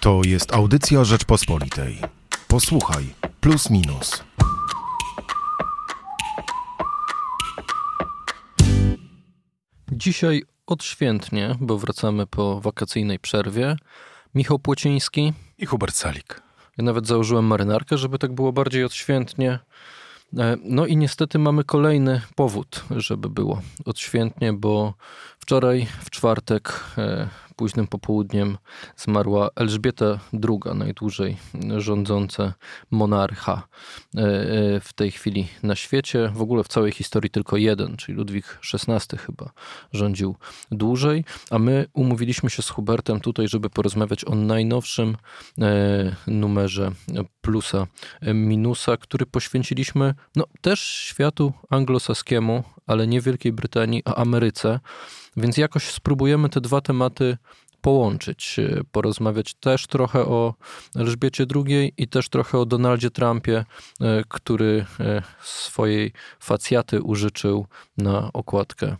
To jest audycja Rzeczpospolitej. Posłuchaj, plus minus. Dzisiaj odświętnie, bo wracamy po wakacyjnej przerwie. Michał Płociński. I Hubert Salik. Ja nawet założyłem marynarkę, żeby tak było bardziej odświętnie. E, no i niestety mamy kolejny powód, żeby było odświętnie, bo wczoraj, w czwartek, e, późnym popołudniem zmarła Elżbieta II, najdłużej rządząca monarcha e, e, w tej chwili na świecie. W ogóle w całej historii tylko jeden, czyli Ludwik XVI chyba rządził dłużej, a my umówiliśmy się z Hubertem tutaj, żeby porozmawiać o najnowszym e, numerze plusa minusa, który poświęciliśmy no, też światu anglosaskiemu, ale nie Wielkiej Brytanii, a Ameryce. Więc jakoś spróbujemy te dwa tematy połączyć, e, porozmawiać też trochę o Elżbiecie II i też trochę o Donaldzie Trumpie, e, który e, swojej facjaty użyczył na okładkę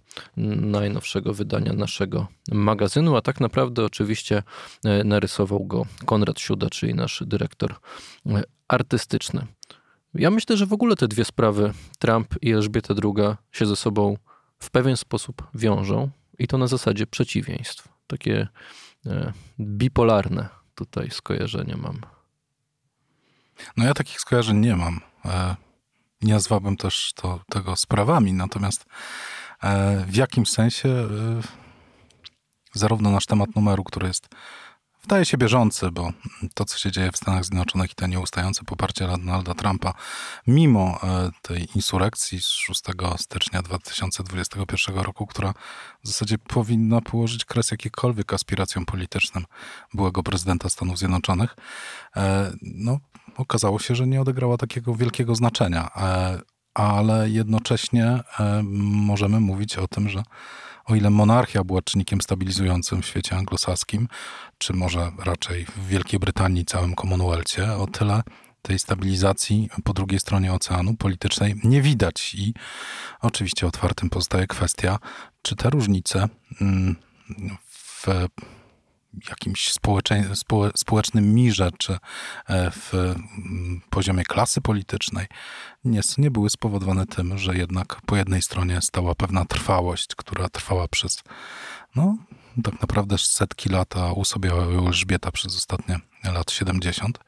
najnowszego wydania naszego magazynu, a tak naprawdę oczywiście narysował go Konrad Siuda, czyli nasz dyrektor artystyczny. Ja myślę, że w ogóle te dwie sprawy, Trump i Elżbieta II, się ze sobą w pewien sposób wiążą i to na zasadzie przeciwieństw. Takie e, bipolarne tutaj skojarzenie mam. No ja takich skojarzeń nie mam. E, nie nazwałbym też to, tego sprawami, natomiast e, w jakimś sensie zarówno nasz temat numeru, który jest wydaje się bieżący, bo to, co się dzieje w Stanach Zjednoczonych i to nieustające poparcie Donalda Trumpa, mimo e, tej insurekcji z 6 stycznia 2021 roku, która w zasadzie powinna położyć kres jakikolwiek aspiracjom politycznym byłego prezydenta Stanów Zjednoczonych, e, no, okazało się, że nie odegrała takiego wielkiego znaczenia. E, ale jednocześnie możemy mówić o tym, że o ile monarchia była czynnikiem stabilizującym w świecie anglosaskim, czy może raczej w Wielkiej Brytanii, całym Commonwealthie, o tyle tej stabilizacji po drugiej stronie oceanu politycznej nie widać. I oczywiście otwartym pozostaje kwestia, czy te różnice mm, w jakimś społecznym mirze, czy e, w mm, poziomie klasy politycznej, nie, nie były spowodowane tym, że jednak po jednej stronie stała pewna trwałość, która trwała przez, no, tak naprawdę setki lat, a usobiała Elżbieta przez ostatnie lat 70,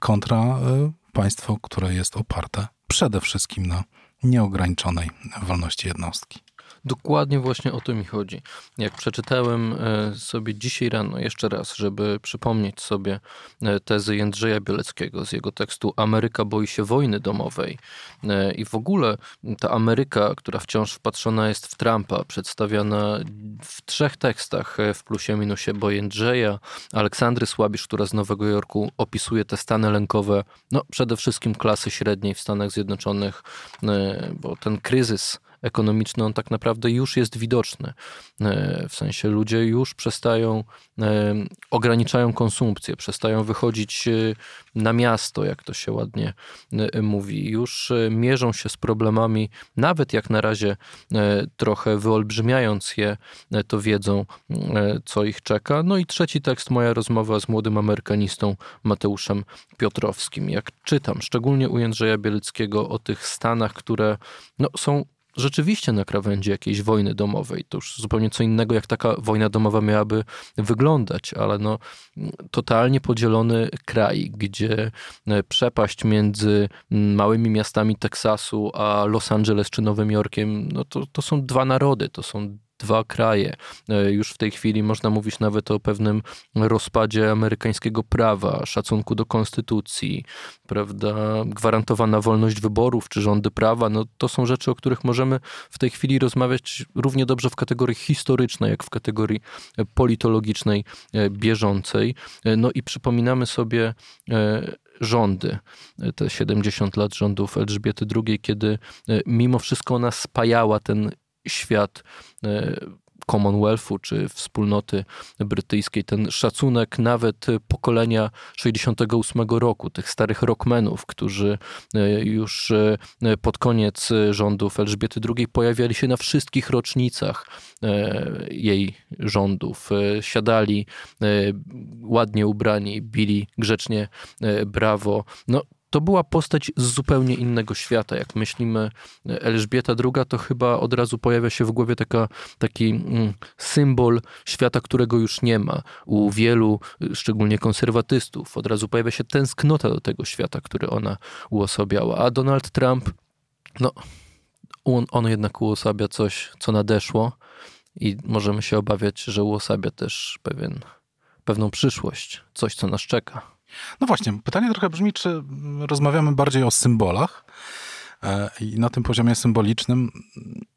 kontra e, państwo, które jest oparte przede wszystkim na nieograniczonej wolności jednostki. Dokładnie właśnie o to mi chodzi. Jak przeczytałem e, sobie dzisiaj rano jeszcze raz, żeby przypomnieć sobie e, tezy Jędrzeja Bieleckiego z jego tekstu Ameryka boi się wojny domowej e, i w ogóle ta Ameryka, która wciąż wpatrzona jest w Trumpa, przedstawiana w trzech tekstach w plusie minusie, bo Jędrzeja, Aleksandry Słabisz, która z Nowego Jorku opisuje te stany lękowe, no przede wszystkim klasy średniej w Stanach Zjednoczonych, bo ten kryzys ekonomiczny, on tak naprawdę już jest widoczny. E, w sensie ludzie już przestają, e, ograniczają konsumpcję, przestają wychodzić e, na miasto, jak to się ładnie mówi. Już mierzą się z problemami, nawet jak na razie trochę wyolbrzymiając je, to wiedzą, co ich czeka. No i trzeci tekst, moja rozmowa z młodym amerykanistą Mateuszem Piotrowskim. Jak czytam, szczególnie u Jędrzeja Bielickiego o tych stanach, które no, są rzeczywiście na krawędzi jakiejś wojny domowej. To już zupełnie co innego, jak taka wojna domowa miałaby wyglądać, ale no, totalnie podzielony kraj, gdzie e, przepaść między małymi miastami Teksasu a Los Angeles czy Nowym Jorkiem, no to, to są dwa narody, to są dwa kraje. E, już w tej chwili można mówić nawet o pewnym rozpadzie amerykańskiego prawa, szacunku do konstytucji, prawda, gwarantowana wolność wyborów czy rządy prawa. No, to są rzeczy, o których możemy w tej chwili rozmawiać równie dobrze w kategorii historycznej, jak w kategorii politologicznej, e, bieżącej. E, no i przypominamy sobie rządy, te 70 lat rządów Elżbiety II, kiedy mimo wszystko ona spajała ten świat e, Commonwealthu czy wspólnoty brytyjskiej. Ten szacunek nawet pokolenia 68 roku, tych starych rockmenów, którzy e, już e, pod koniec rządów Elżbiety II pojawiali się na wszystkich rocznicach jej rządów. Siadali ładnie ubrani, bili grzecznie brawo. No, to była postać z zupełnie innego świata. Jak myślimy Elżbieta II, to chyba od razu pojawia się w głowie taka, taki mm, symbol świata, którego już nie ma. U wielu, szczególnie konserwatystów, od razu pojawia się tęsknota do tego świata, który ona uosabiała. A Donald Trump, no, on, on jednak uosabia coś, co nadeszło i możemy się obawiać, że uosabia też pewien, pewną przyszłość, coś, co nas czeka. No właśnie, pytanie trochę brzmi, czy rozmawiamy bardziej o symbolach e, i na tym poziomie symbolicznym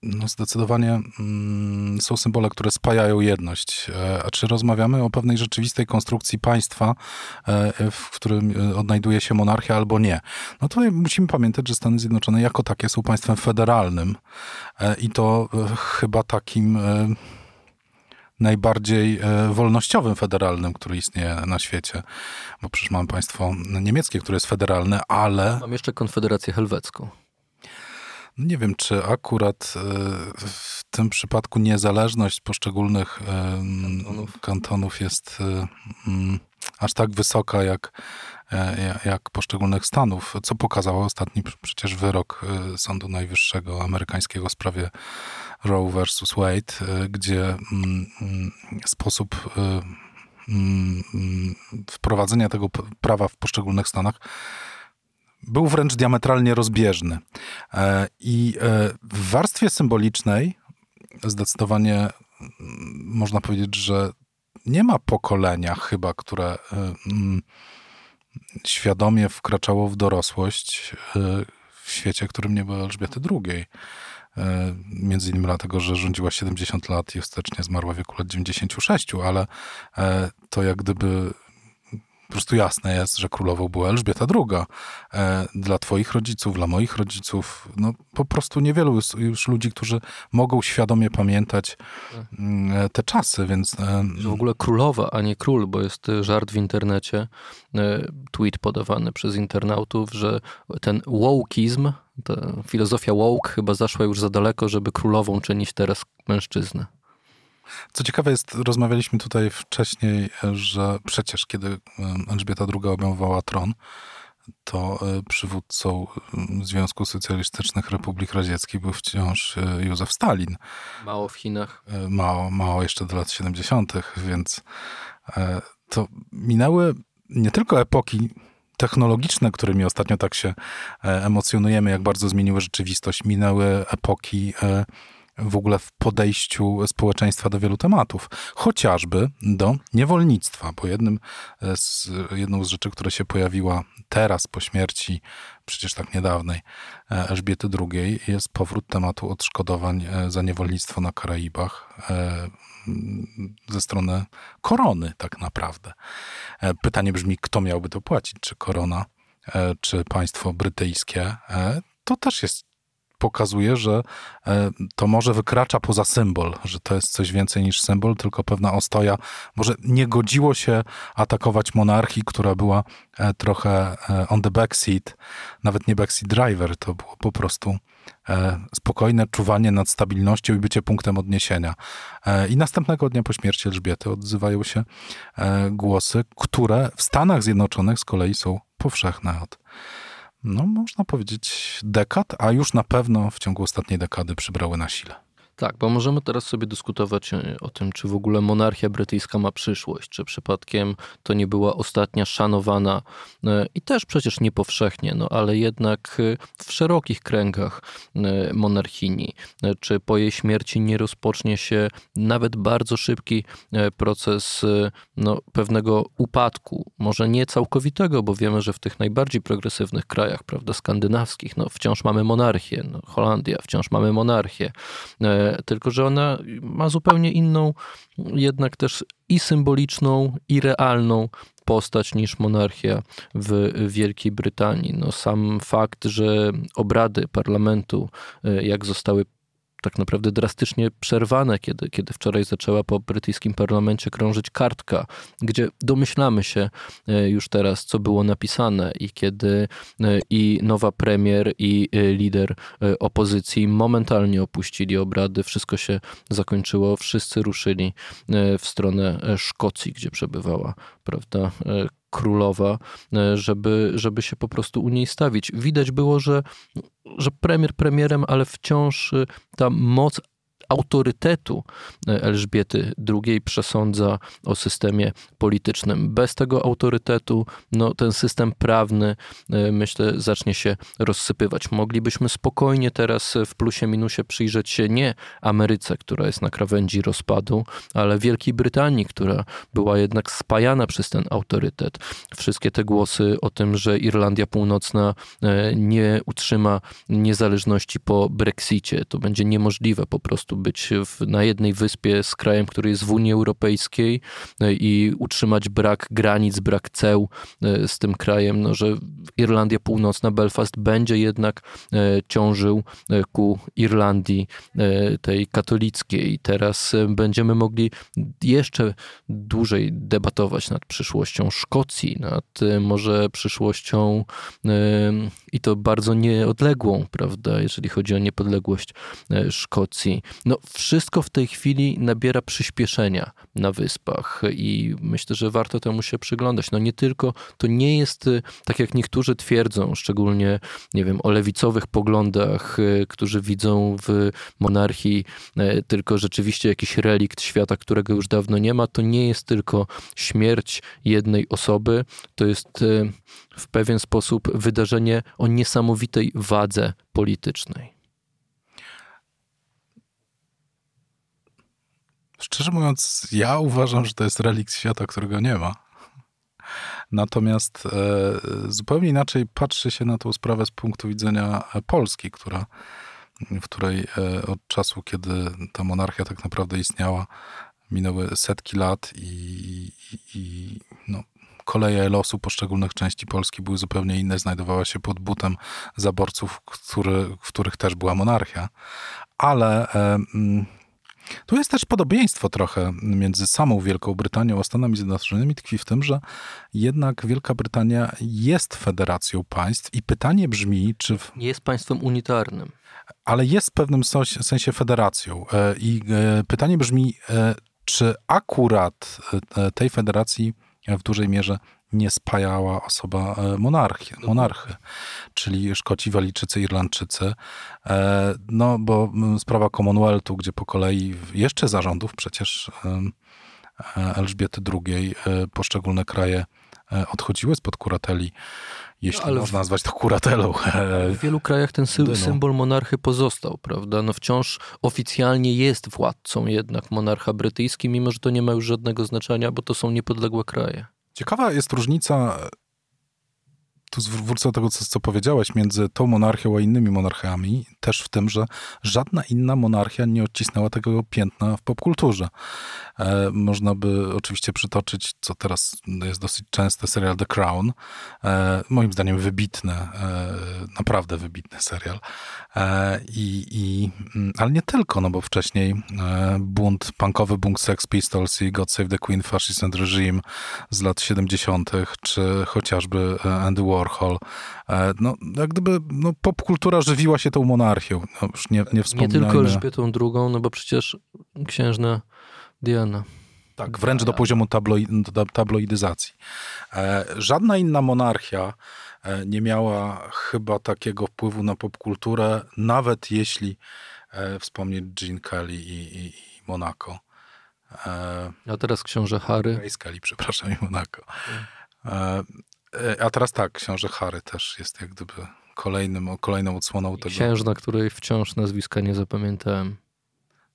no zdecydowanie mm, są symbole, które spajają jedność. E, a czy rozmawiamy o pewnej rzeczywistej konstrukcji państwa, e, w którym odnajduje się monarchia albo nie? No tutaj musimy pamiętać, że Stany Zjednoczone jako takie są państwem federalnym i to chyba takim najbardziej e, wolnościowym federalnym, który istnieje na świecie. Bo przecież mamy państwo niemieckie, które jest federalne, ale... Mam jeszcze Konfederację Helwecką. Nie wiem, czy akurat e, w tym przypadku niezależność poszczególnych kantonów, kantonów jest mm, aż tak wysoka jak, e, jak poszczególnych stanów, co pokazał ostatni przecież wyrok Sądu Najwyższego amerykańskiego w sprawie Roe versus Wade, y, gdzie mm, mm, sposób mm, wprowadzenia tego prawa w poszczególnych stanach był wręcz diametralnie rozbieżny. E, I e, w warstwie symbolicznej zdecydowanie można powiedzieć, że nie ma pokolenia chyba, które e, świadomie wkraczało w dorosłość w świecie, którym nie było Elżbiety II. E, między innymi dlatego, że rządziła 70 lat i wstecznie zmarła w wieku lat 96, ale e, to jak gdyby prostu jasne jest, że królową była Elżbieta II. E, dla twoich rodziców, dla moich rodziców, no po prostu niewielu jest już ludzi, którzy mogą świadomie pamiętać mm, te czasy, więc... W ogóle królowa, a nie król, bo jest żart w internecie, tweet podawany przez internautów, że ten wokeizm ta filozofia woke chyba zaszła już za daleko, żeby królową czynić teraz mężczyznę. Co ciekawe jest, rozmawialiśmy tutaj wcześniej, że przecież kiedy Elżbieta II objęła tron, to e, przywódcą Związku Socjalistycznych Republik Radzieckich był wciąż e, Józef Stalin. Mało w Chinach. E, mało, mało jeszcze do lat 70., więc to minęły nie tylko epoki technologiczne, którymi ostatnio tak się emocjonujemy, jak bardzo zmieniły rzeczywistość, minęły epoki w ogóle w podejściu społeczeństwa do wielu tematów, chociażby do niewolnictwa, bo jednym z, jedną z rzeczy, która się pojawiła teraz po śmierci, przecież tak niedawnej, e, Elżbiety II, jest powrót tematu odszkodowań za niewolnictwo na Karaibach ze strony korony, tak naprawdę. E, pytanie brzmi, kto miałby to płacić? Czy korona, e, czy państwo brytyjskie? E, to też jest pokazuje, że to może wykracza poza symbol, że to jest coś więcej niż symbol, tylko pewna ostoja. Może nie godziło się atakować monarchii, która była trochę on the backseat, nawet nie backseat driver, to było po prostu E, spokojne czuwanie nad stabilnością i bycie punktem odniesienia. E, I następnego dnia po śmierci Elżbiety odzywają się e, głosy, które w Stanach Zjednoczonych z kolei są powszechne od, no można powiedzieć, dekad, a już na pewno w ciągu ostatniej dekady przybrały na sile. Tak, bo możemy teraz sobie dyskutować e, o tym, czy w ogóle monarchia brytyjska ma przyszłość, czy przypadkiem to nie była ostatnia szanowana e, i też przecież nie powszechnie, no ale jednak e, w szerokich kręgach monarchini, czy po jej śmierci nie rozpocznie się nawet bardzo szybki proces no, pewnego upadku, może nie całkowitego, bo wiemy, że w tych najbardziej progresywnych krajach, prawda, skandynawskich, no wciąż mamy monarchię, no, Holandia, wciąż mamy monarchię, tylko że ona ma zupełnie inną, jednak też i symboliczną, i realną postać niż monarchia w Wielkiej Brytanii. No, sam fakt, że obrady parlamentu, e, jak zostały tak naprawdę drastycznie przerwane, kiedy, kiedy wczoraj zaczęła po brytyjskim parlamencie krążyć kartka, gdzie domyślamy się e, już teraz, co było napisane i kiedy e, i nowa premier i lider opozycji momentalnie opuścili obrady, wszystko się zakończyło, wszyscy ruszyli w stronę Szkocji, gdzie przebywała, prawda, królowa, e, żeby, żeby się po prostu u niej stawić. Widać było, że, że premier premierem, ale wciąż e, ta moc autorytetu e, Elżbiety II przesądza o systemie politycznym. Bez tego autorytetu no, ten system prawny, e, myślę, zacznie się rozsypywać. Moglibyśmy spokojnie teraz w plusie minusie przyjrzeć się nie Ameryce, która jest na krawędzi rozpadu, ale Wielkiej Brytanii, która była jednak spajana przez ten autorytet. Wszystkie te głosy o tym, że Irlandia Północna e, nie utrzyma niezależności po Brexicie, to będzie niemożliwe po prostu być w, na jednej wyspie z krajem, który jest w Unii Europejskiej e, i utrzymać brak granic, brak ceł e, z tym krajem, no, że Irlandia Północna, Belfast będzie jednak e, ciążył ku Irlandii tej katolickiej. Teraz będziemy mogli jeszcze dłużej debatować nad przyszłością Szkocji, nad może przyszłością i to bardzo nieodległą, prawda, jeżeli chodzi o niepodległość Szkocji. No, wszystko w tej chwili nabiera przyspieszenia na wyspach i myślę, że warto temu się przyglądać. No nie tylko, to nie jest y, tak jak niektórzy twierdzą, szczególnie, nie wiem, o lewicowych poglądach, y, którzy widzą w monarchii y, tylko rzeczywiście jakiś relikt świata, którego już dawno nie ma. To nie jest tylko śmierć jednej osoby, to jest w pewien sposób wydarzenie o niesamowitej wadze politycznej. Szczerze mówiąc, ja uważam, że to jest relikt świata, którego nie ma. Natomiast e, zupełnie inaczej patrzy się na tą sprawę z punktu widzenia Polski, która, w której e, od czasu, kiedy ta monarchia tak naprawdę istniała, minęły setki lat i, i, i no, koleje losu poszczególnych części Polski były zupełnie inne, znajdowała się pod butem zaborców, który, w których też była monarchia. Ale e, tu jest też podobieństwo trochę między samą Wielką Brytanią a Stanami Zjednoczonymi, tkwi w tym, że jednak Wielka Brytania jest federacją państw i pytanie brzmi, czy... W... Jest państwem unitarnym. Ale jest w pewnym sensie federacją. E, I e, pytanie brzmi, e, czy akurat tej federacji w dużej mierze nie spajała osoba e, monarchy, monarchy czyli Szkoci, Walijczycy, Irlandczycy. E, no bo sprawa Commonwealthu, gdzie po kolei jeszcze zarządów przecież e, Elżbiety II poszczególne kraje odchodziły spod kurateli, jeśli no, można nazwać to kuratelą. W wielu krajach ten sy symbol monarchy pozostał, prawda? No wciąż oficjalnie jest władcą jednak monarcha brytyjski, mimo że to nie ma już żadnego znaczenia, bo to są niepodległe kraje. Ciekawa jest różnica tu wrócę do tego, co, co powiedziałeś, między tą monarchią a innymi monarchiami, też w tym, że żadna inna monarchia nie odcisnęła tego piętna w popkulturze. E, można by oczywiście przytoczyć, co teraz jest dosyć częste, serial The Crown. E, moim zdaniem wybitny, e, naprawdę wybitny serial. E, I, i, mm, ale nie tylko, no bo wcześniej e, bunt, punkowy bunt Sex Pistols i God Save the Queen, Fascist and Regime z lat 70., czy chociażby e, Andy Warhol Warhol. E, no, jak gdyby no, popkultura żywiła się tą monarchią. No, już nie, nie wspominajmy. Nie tylko Elżbietą II, no bo przecież księżna Diana. Tak, wręcz do poziomu tabloidyzacji. E, żadna inna monarchia e, nie miała chyba takiego wpływu na popkulturę, nawet jeśli wspomnieć Jean Kelly i, i, i Monaco. A teraz książę Harry. Grace Kelly, przepraszam, i Monaco. E, a teraz tak, książę Harry też jest jak gdyby kolejnym, kolejną odsłoną tego. Księżna, której wciąż nazwiska nie zapamiętałem.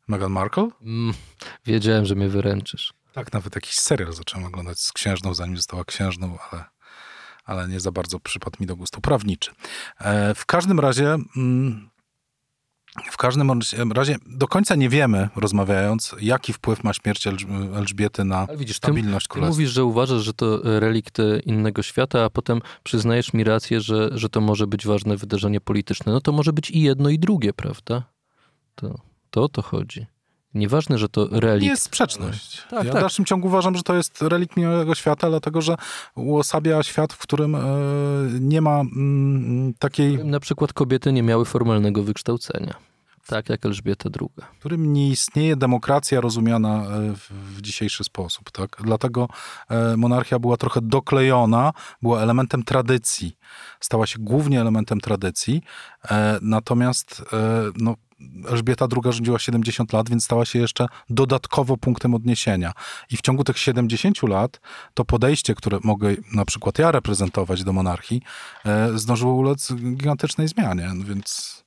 Meghan Markle? Mm, wiedziałem, że mnie wyręczysz. Tak, nawet jakiś serial zacząłem oglądać z księżną, zanim została księżną, ale, ale nie za bardzo przypadł mi do gustu prawniczy. E, w każdym razie mm, w każdym razie do końca nie wiemy, rozmawiając, jaki wpływ ma śmierć Elżbiety na widzisz, stabilność ty mówisz, że uważasz, że to relikt innego świata, a potem przyznajesz mi rację, że, że to może być ważne wydarzenie polityczne. No to może być i jedno, i drugie, prawda? To to o to chodzi. Nieważne, że to relikt. Nie jest sprzeczność. Tak, ja tak. w dalszym ciągu uważam, że to jest relikt minionego świata, dlatego że uosabia świat, w którym e, nie ma mm, takiej, Na przykład kobiety nie miały formalnego wykształcenia. Tak jak Elżbieta II. w którym nie istnieje demokracja rozumiana e, w, dzisiejszy sposób. Tak? Dlatego e, monarchia była trochę doklejona, była elementem tradycji. Stała się głównie elementem tradycji, natomiast no, Elżbieta II rządziła 70 lat, więc stała się jeszcze dodatkowo punktem odniesienia. I w ciągu tych 70 lat to podejście, które mogę na przykład ja reprezentować do monarchii, e, zdążyło ulec gigantycznej zmianie. Więc,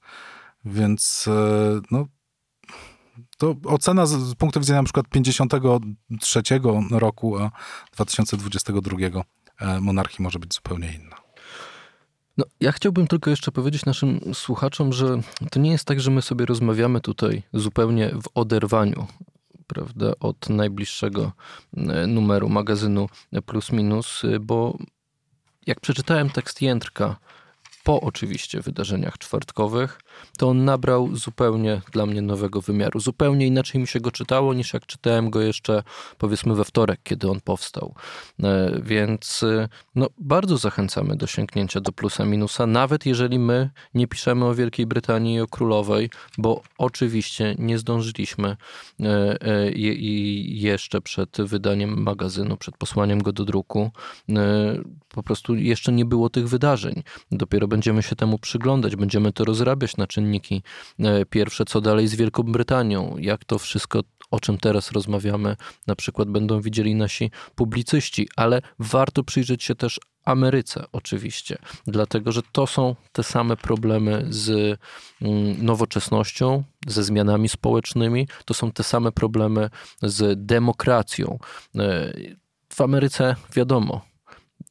więc e, no, to ocena z, z punktu widzenia na przykład 53 roku, a 2022 e, monarchii może być zupełnie inna. No, ja chciałbym tylko jeszcze powiedzieć naszym słuchaczom, że to nie jest tak, że my sobie rozmawiamy tutaj zupełnie w oderwaniu prawda, od najbliższego e, numeru magazynu Plus Minus, bo jak przeczytałem tekst Jędrka po oczywiście wydarzeniach czwartkowych, to on nabrał zupełnie dla mnie nowego wymiaru. Zupełnie inaczej mi się go czytało, niż jak czytałem go jeszcze powiedzmy we wtorek, kiedy on powstał. E, Więc e, no, bardzo zachęcamy do sięgnięcia do plusa minusa, nawet jeżeli my nie piszemy o Wielkiej Brytanii i o Królowej, bo oczywiście nie zdążyliśmy e, i jeszcze przed wydaniem magazynu, przed posłaniem go do druku. Po prostu jeszcze nie było tych wydarzeń. Dopiero będziemy się temu przyglądać, będziemy to rozrabiać na czynniki e, pierwsze, co dalej z Wielką Brytanią, jak to wszystko, o czym teraz rozmawiamy, na przykład będą widzieli nasi publicyści, ale warto przyjrzeć się też Ameryce oczywiście, dlatego że to są te same problemy z mm, nowoczesnością, ze zmianami społecznymi, to są te same problemy z demokracją. E, W Ameryce wiadomo,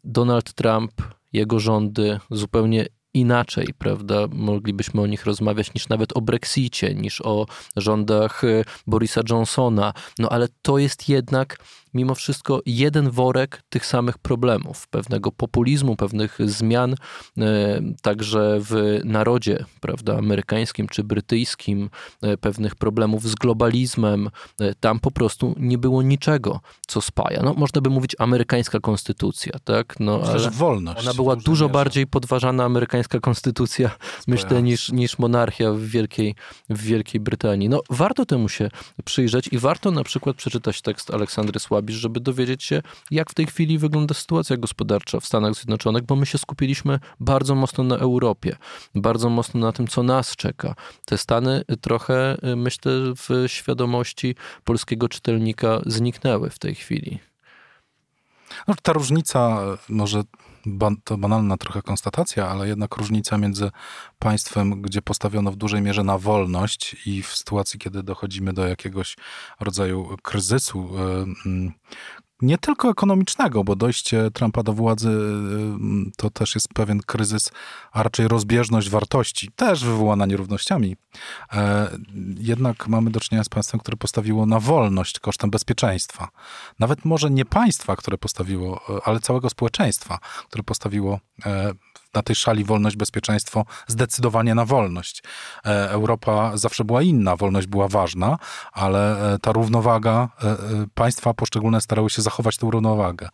Donald Trump, jego rządy zupełnie inaczej, prawda? Moglibyśmy o nich rozmawiać niż nawet o Brexicie, niż o rządach e, Borisa Johnsona. No ale to jest jednak mimo wszystko jeden worek tych samych problemów, pewnego populizmu, pewnych zmian, e, także w narodzie, prawda, amerykańskim czy brytyjskim, e, pewnych problemów z globalizmem. E, Tam po prostu nie było niczego, co spaja. No, można by mówić amerykańska konstytucja, tak? No, Myślę, ale że wolność. ona była dużo mierze. bardziej podważana amerykańska konstytucja, myślę, Spojrzałem. niż, niż monarchia w Wielkiej, w Wielkiej Brytanii. No, warto temu się przyjrzeć i warto na przykład przeczytać tekst Aleksandry Słabisz, żeby dowiedzieć się, jak w tej chwili wygląda sytuacja gospodarcza w Stanach Zjednoczonych, bo my się skupiliśmy bardzo mocno na Europie, bardzo mocno na tym, co nas czeka. Te Stany trochę, y, myślę, w świadomości polskiego czytelnika zniknęły w tej chwili. No, ta różnica, może to banalna trochę konstatacja, ale jednak różnica między państwem, gdzie postawiono w dużej mierze na wolność i w sytuacji, kiedy dochodzimy do jakiegoś rodzaju kryzysu, e, nie tylko ekonomicznego, bo dojście Trumpa do władzy y, to też jest pewien kryzys, a raczej rozbieżność wartości, też wywołana nierównościami. E, Jednak mamy do czynienia z państwem, które postawiło na wolność kosztem bezpieczeństwa. Nawet może nie państwa, które postawiło, e, ale całego społeczeństwa, które postawiło e, na tej szali wolność, bezpieczeństwo zdecydowanie na wolność. E, Europa zawsze była inna, wolność była ważna, ale e, ta równowaga, e, państwa poszczególne starały się zachować tę równowagę.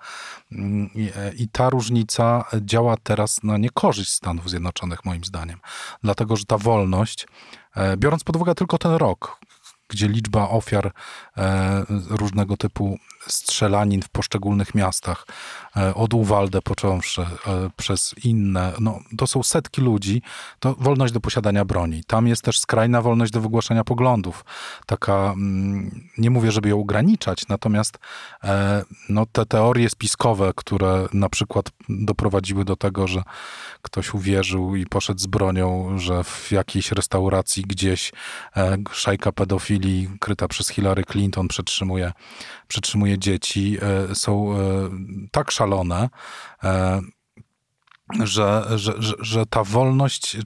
Mm, I, ta różnica działa teraz na niekorzyść Stanów Zjednoczonych, moim zdaniem. Dlatego, że ta wolność, biorąc pod uwagę tylko ten rok, gdzie liczba ofiar różnego typu strzelanin w poszczególnych miastach, e, od Uwalde począwszy, e, przez inne, no, to są setki ludzi, to wolność do posiadania broni. Tam jest też skrajna wolność do wygłaszania poglądów. Taka, mm, nie mówię, żeby ją ograniczać, natomiast e, no, te teorie spiskowe, które na przykład doprowadziły do tego, że ktoś uwierzył i poszedł z bronią, że w jakiejś restauracji gdzieś szajka pedofilii kryta przez Hillary Clinton przetrzymuje, przetrzymuje dzieci, e, są e, tak szalone, e, że, że, że, że ta wolność,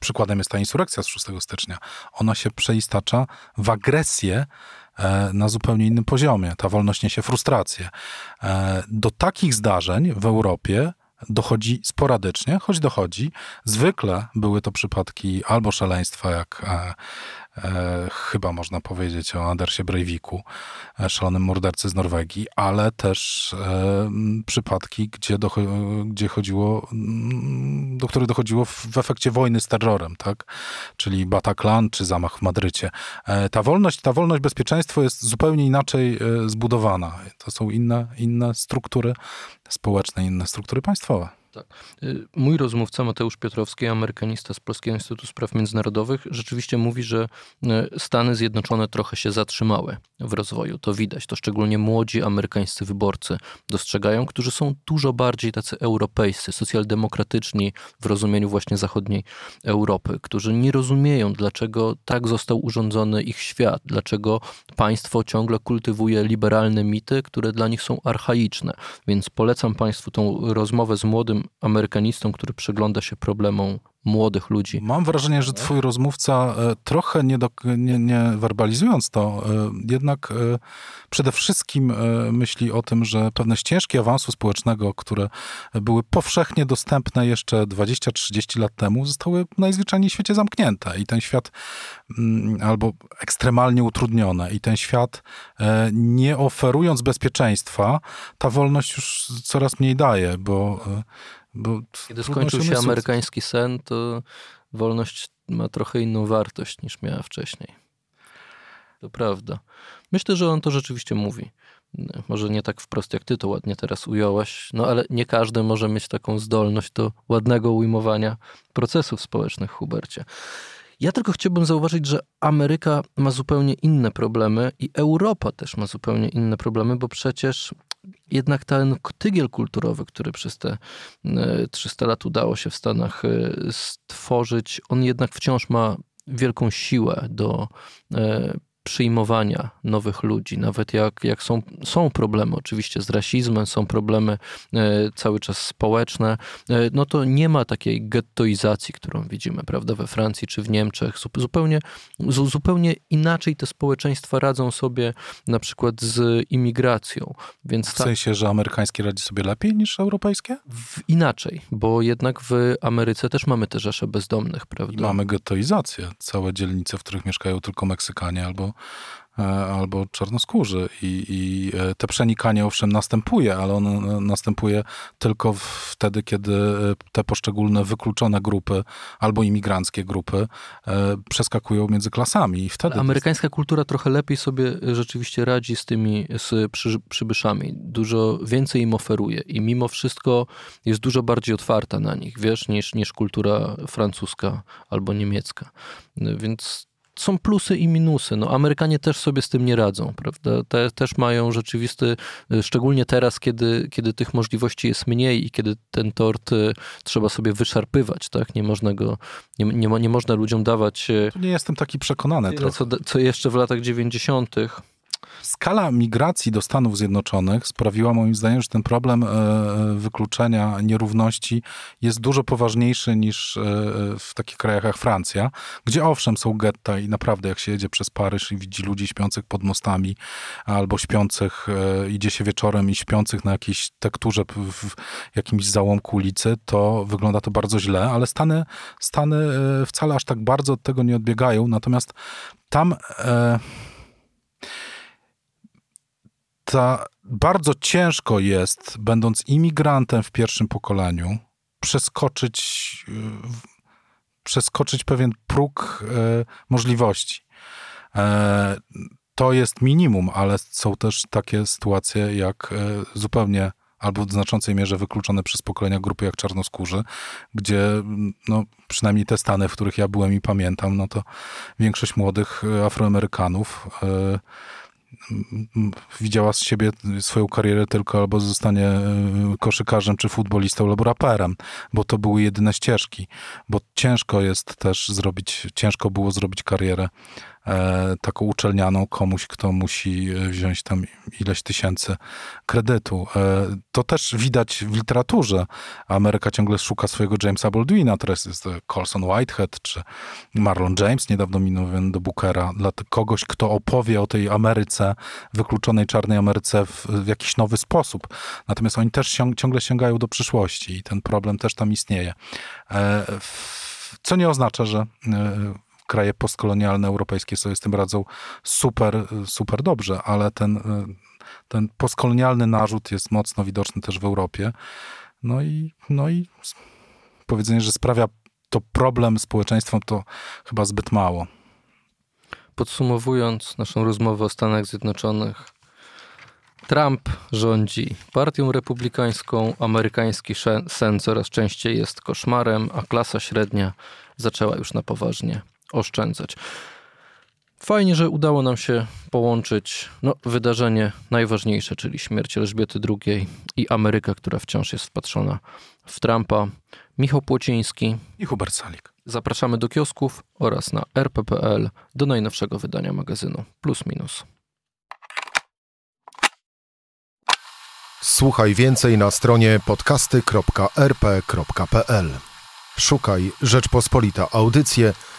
przykładem jest ta insurekcja z 6 stycznia, ona się przeistacza w agresję na zupełnie innym poziomie. Ta wolność niesie frustrację. Do takich zdarzeń w Europie dochodzi sporadycznie, choć dochodzi. Zwykle były to przypadki albo szaleństwa, jak chyba można powiedzieć o Andersie Breiviku, e, szalonym mordercy z Norwegii, ale też e, przypadki, gdzie, do, gdzie chodziło, do których dochodziło w, efekcie wojny z terrorem, tak? Czyli Bataclan czy zamach w Madrycie. E, ta wolność, ta wolność, bezpieczeństwo jest zupełnie inaczej e, zbudowana. To są inne, inne struktury społeczne, inne struktury państwowe. Tak. Y, mój rozmówca Mateusz Piotrowski, amerykanista z Polskiego Instytutu Spraw Międzynarodowych, rzeczywiście mówi, że y, Stany Zjednoczone trochę się zatrzymały w rozwoju. To widać. To szczególnie młodzi amerykańscy wyborcy dostrzegają, którzy są dużo bardziej tacy europejscy, socjaldemokratyczni w rozumieniu właśnie zachodniej Europy, którzy nie rozumieją, dlaczego tak został urządzony ich świat, dlaczego państwo ciągle kultywuje liberalne mity, które dla nich są archaiczne. Więc polecam Państwu tą rozmowę z młodym amerykanistą, który przygląda się problemom młodych ludzi. Mam wrażenie, że twój rozmówca e, trochę nie, do, nie, nie werbalizując to, e, jednak e, przede wszystkim myśli o tym, że pewne ścieżki awansu społecznego, które były powszechnie dostępne jeszcze 20-30 lat temu, zostały najzwyczajniej w świecie zamknięte i ten świat mm, albo ekstremalnie utrudnione i ten świat nie oferując bezpieczeństwa, ta wolność już coraz mniej daje, bo bo Kiedy skończył się amerykański sen, to wolność ma trochę inną wartość niż miała wcześniej. To prawda. Myślę, że on to rzeczywiście mówi. Może nie tak wprost, jak ty to ładnie teraz ująłeś, no ale nie każdy może mieć taką zdolność do ładnego ujmowania procesów społecznych, Hubercie. Ja tylko chciałbym zauważyć, że Ameryka ma zupełnie inne problemy i Europa też ma zupełnie inne problemy, bo przecież jednak ten tygiel kulturowy, który przez te 300 e, lat udało się w Stanach e, stworzyć, on jednak wciąż ma wielką siłę do e, przyjmowania nowych ludzi, nawet jak, jak są, są problemy oczywiście z rasizmem, są problemy e, cały czas społeczne, e, no to nie ma takiej gettoizacji, którą widzimy, prawda, we Francji czy w Niemczech. Zupełnie, zupełnie inaczej te społeczeństwa radzą sobie na przykład z imigracją. Więc w sensie, że amerykańskie radzi sobie lepiej niż europejskie? W, inaczej, bo jednak w Ameryce też mamy te rzesze bezdomnych, prawda? I mamy gettoizację. Całe dzielnice, w których mieszkają tylko Meksykanie albo albo czarnoskórzy i, i e, te przenikanie owszem następuje, ale ono następuje tylko wtedy, kiedy e, te poszczególne wykluczone grupy albo imigranckie grupy przeskakują między klasami i wtedy... Amerykańska kultura trochę lepiej sobie rzeczywiście radzi z tymi z przy, przybyszami. Dużo więcej im oferuje i mimo wszystko jest dużo bardziej otwarta na nich, wiesz, niż, niż kultura francuska albo niemiecka. Więc są plusy i minusy. No, Amerykanie też sobie z tym nie radzą, prawda? Te, też mają rzeczywisty, y, szczególnie teraz, kiedy, kiedy tych możliwości jest mniej i kiedy ten tort y, trzeba sobie wyszarpywać, tak? Nie można go, nie, nie, nie można ludziom dawać... Y, nie jestem taki przekonany tyle, co, co jeszcze w latach 90 Skala migracji do Stanów Zjednoczonych sprawiła moim zdaniem, że ten problem e, e, wykluczenia nierówności jest dużo poważniejszy niż e, w takich krajach jak Francja, gdzie owszem są getta i naprawdę jak się jedzie przez Paryż i widzi ludzi śpiących pod mostami albo śpiących, idzie się wieczorem i śpiących na jakiejś tekturze w jakimś załomku ulicy, to wygląda to bardzo źle, ale Stany, Stany wcale aż tak bardzo od tego nie odbiegają, natomiast tam... E, ta, bardzo ciężko jest, będąc imigrantem w pierwszym pokoleniu, przeskoczyć, przeskoczyć pewien próg e, możliwości. E, to jest minimum, ale są też takie sytuacje jak e, zupełnie albo w znaczącej mierze wykluczone przez pokolenia grupy jak czarnoskórzy, gdzie no, przynajmniej te Stany, w których ja byłem i pamiętam, no to większość młodych Afroamerykanów widziała z siebie swoją karierę tylko albo zostanie e, koszykarzem, czy futbolistą, albo raperem, bo to były jedyne ścieżki, bo ciężko jest też zrobić, ciężko było zrobić karierę taką uczelnianą komuś, kto musi e, wziąć tam ileś tysięcy kredytu. E, to też widać w literaturze. Ameryka ciągle szuka swojego Jamesa Baldwina, teraz jest Colson Whitehead czy Marlon James, niedawno minowany do Bookera, dla kogoś, kto opowie o tej Ameryce, wykluczonej czarnej Ameryce w, w jakiś nowy sposób. Natomiast oni też ciągle sięgają do przyszłości i ten problem też tam istnieje. Co nie oznacza, że kraje postkolonialne europejskie sobie z tym radzą super, super dobrze, ale ten, ten postkolonialny narzut jest mocno widoczny też w Europie. No i, no i powiedzenie, że sprawia to problem społeczeństwom, to chyba zbyt mało. Podsumowując naszą rozmowę o Stanach Zjednoczonych, Trump rządzi partią republikańską, amerykański sen coraz częściej jest koszmarem, a klasa średnia zaczęła już na poważnie oszczędzać. Fajnie, że udało nam się połączyć no, wydarzenie najważniejsze, czyli śmierć Elżbiety II i Ameryka, która wciąż jest wpatrzona w Trumpa. Michał Płociński i Hubert Salik. Zapraszamy do kiosków oraz na rp.pl do najnowszego wydania magazynu Plus Minus. Słuchaj więcej na stronie podcasty.rp.pl. Szukaj Rzeczpospolita Audycje